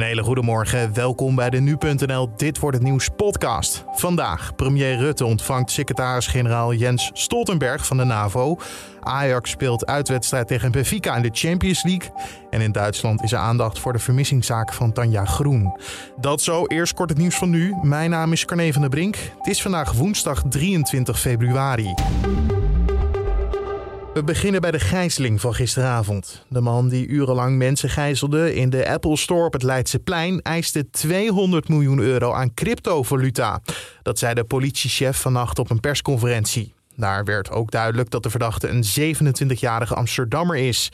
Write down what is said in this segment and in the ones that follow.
Een hele goede morgen. Welkom bij de Nu.nl Dit wordt het nieuws podcast. Vandaag premier Rutte ontvangt secretaris-generaal Jens Stoltenberg van de NAVO. Ajax speelt uitwedstrijd tegen Benfica in de Champions League. En in Duitsland is er aandacht voor de vermissingszaak van Tanja Groen. Dat zo, eerst kort het nieuws van nu. Mijn naam is Carne van der Brink. Het is vandaag woensdag 23 februari. We beginnen bij de gijzeling van gisteravond. De man die urenlang mensen gijzelde in de Apple Store op het Leidseplein eiste 200 miljoen euro aan cryptovaluta. Dat zei de politiechef vannacht op een persconferentie. Daar werd ook duidelijk dat de verdachte een 27-jarige Amsterdammer is.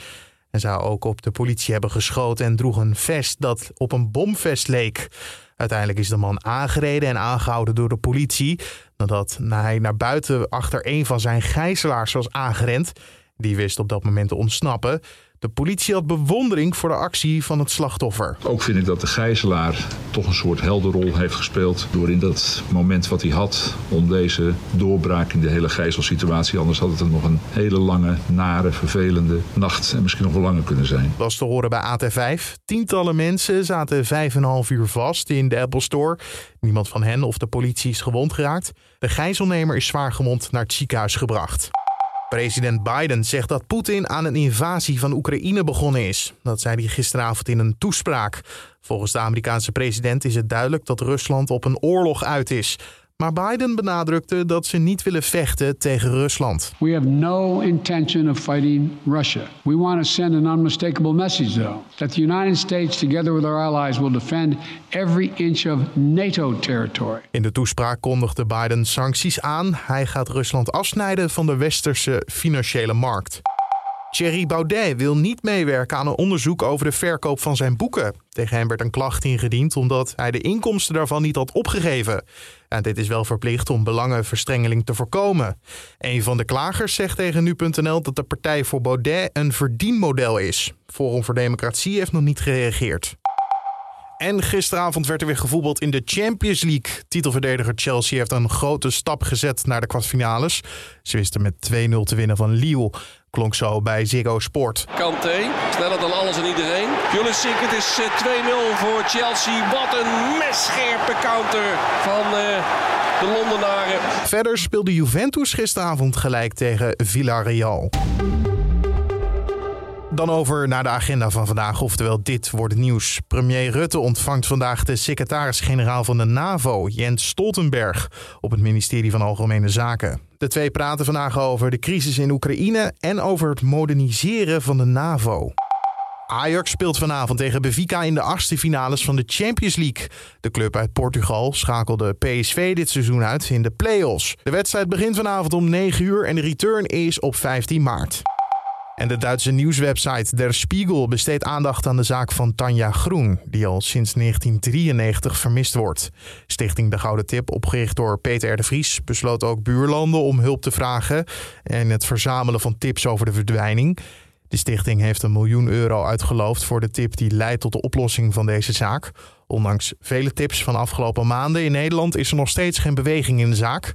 Hij zou ook op de politie hebben geschoten en droeg een vest dat op een bomvest leek. Uiteindelijk is de man aangereden en aangehouden door de politie nadat hij naar buiten achter een van zijn gijzelaars was aangerend. Die wist op dat moment te ontsnappen. De politie had bewondering voor de actie van het slachtoffer. Ook vind ik dat de gijzelaar toch een soort helderrol heeft gespeeld. Door in dat moment wat hij had om deze doorbraak in de hele gijzelsituatie. Anders had het er nog een hele lange, nare, vervelende nacht en misschien nog wel langer kunnen zijn. Dat was te horen bij AT5. Tientallen mensen zaten 5,5 uur vast in de Apple Store. Niemand van hen of de politie is gewond geraakt. De gijzelnemer is zwaar gewond naar het ziekenhuis gebracht. President Biden zegt dat Poetin aan een invasie van Oekraïne begonnen is. Dat zei hij gisteravond in een toespraak. Volgens de Amerikaanse president is het duidelijk dat Rusland op een oorlog uit is. Maar Biden benadrukte dat ze niet willen vechten tegen Rusland. We have no intention of fighting Russia. We want to send an unmistakable message though that the United States together with our allies will defend every inch of NATO territory. In de toespraak kondigde Biden sancties aan. Hij gaat Rusland afsnijden van de westerse financiële markt. Thierry Baudet wil niet meewerken aan een onderzoek over de verkoop van zijn boeken. Tegen hem werd een klacht ingediend omdat hij de inkomsten daarvan niet had opgegeven. En dit is wel verplicht om belangenverstrengeling te voorkomen. Een van de klagers zegt tegen nu.nl dat de partij voor Baudet een verdienmodel is. Forum voor Democratie heeft nog niet gereageerd. En gisteravond werd er weer gevoetbald in de Champions League. Titelverdediger Chelsea heeft een grote stap gezet naar de kwartfinales. Ze wisten met 2-0 te winnen van Lille. Klonk zo bij Ziggo Sport. Kanté, sneller dan alles en iedereen. Pulisic, het is 2-0 eh, voor Chelsea. Wat een messcherpe counter van uh, de Londenaren. Verder speelde Juventus gisteravond gelijk tegen Villarreal. Dan over naar de agenda van vandaag, oftewel dit wordt nieuws. Premier Rutte ontvangt vandaag de secretaris-generaal van de NAVO, Jens Stoltenberg, op het ministerie van Algemene Zaken. De twee praten vandaag over de crisis in Oekraïne en over het moderniseren van de NAVO. Ajax speelt vanavond tegen Benfica in de achtste finales van de Champions League. De club uit Portugal schakelde PSV dit seizoen uit in de play-offs. De wedstrijd begint vanavond om 9 uur en de return is op 15 maart. En de Duitse nieuwswebsite Der Spiegel besteedt aandacht aan de zaak van Tanja Groen, die al sinds 1993 vermist wordt. Stichting De Gouden Tip, opgericht door Peter R. de Vries, besloot ook buurlanden om hulp te vragen en het verzamelen van tips over de verdwijning. De stichting heeft een miljoen euro uitgeloofd voor de tip die leidt tot de oplossing van deze zaak. Ondanks vele tips van afgelopen maanden in Nederland is er nog steeds geen beweging in de zaak.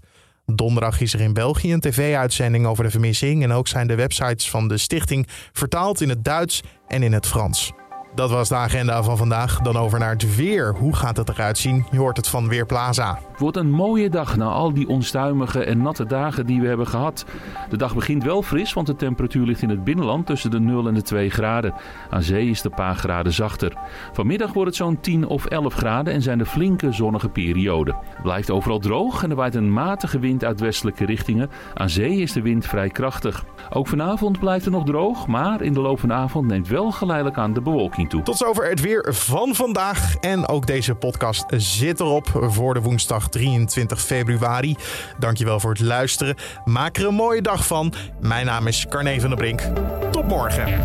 Donderdag is er in België een tv-uitzending over de vermissing. En ook zijn de websites van de stichting vertaald in het Duits en in het Frans. Dat was de agenda van vandaag. Dan over naar het weer. Hoe gaat het eruit zien? Je hoort het van Weerplaza. Het wordt een mooie dag na al die onstuimige en natte dagen die we hebben gehad. De dag begint wel fris, want de temperatuur ligt in het binnenland tussen de 0 en de 2 graden. Aan zee is de paar graden zachter. Vanmiddag wordt het zo'n 10 of 11 graden en zijn er flinke zonnige perioden. Het blijft overal droog en er waait een matige wind uit westelijke richtingen. Aan zee is de wind vrij krachtig. Ook vanavond blijft het nog droog, maar in de loop van de avond neemt wel geleidelijk aan de bewolking toe. Tot zover het weer van vandaag. En ook deze podcast zit erop voor de woensdag 23 februari. Dankjewel voor het luisteren. Maak er een mooie dag van. Mijn naam is Carne van der Brink. Tot morgen.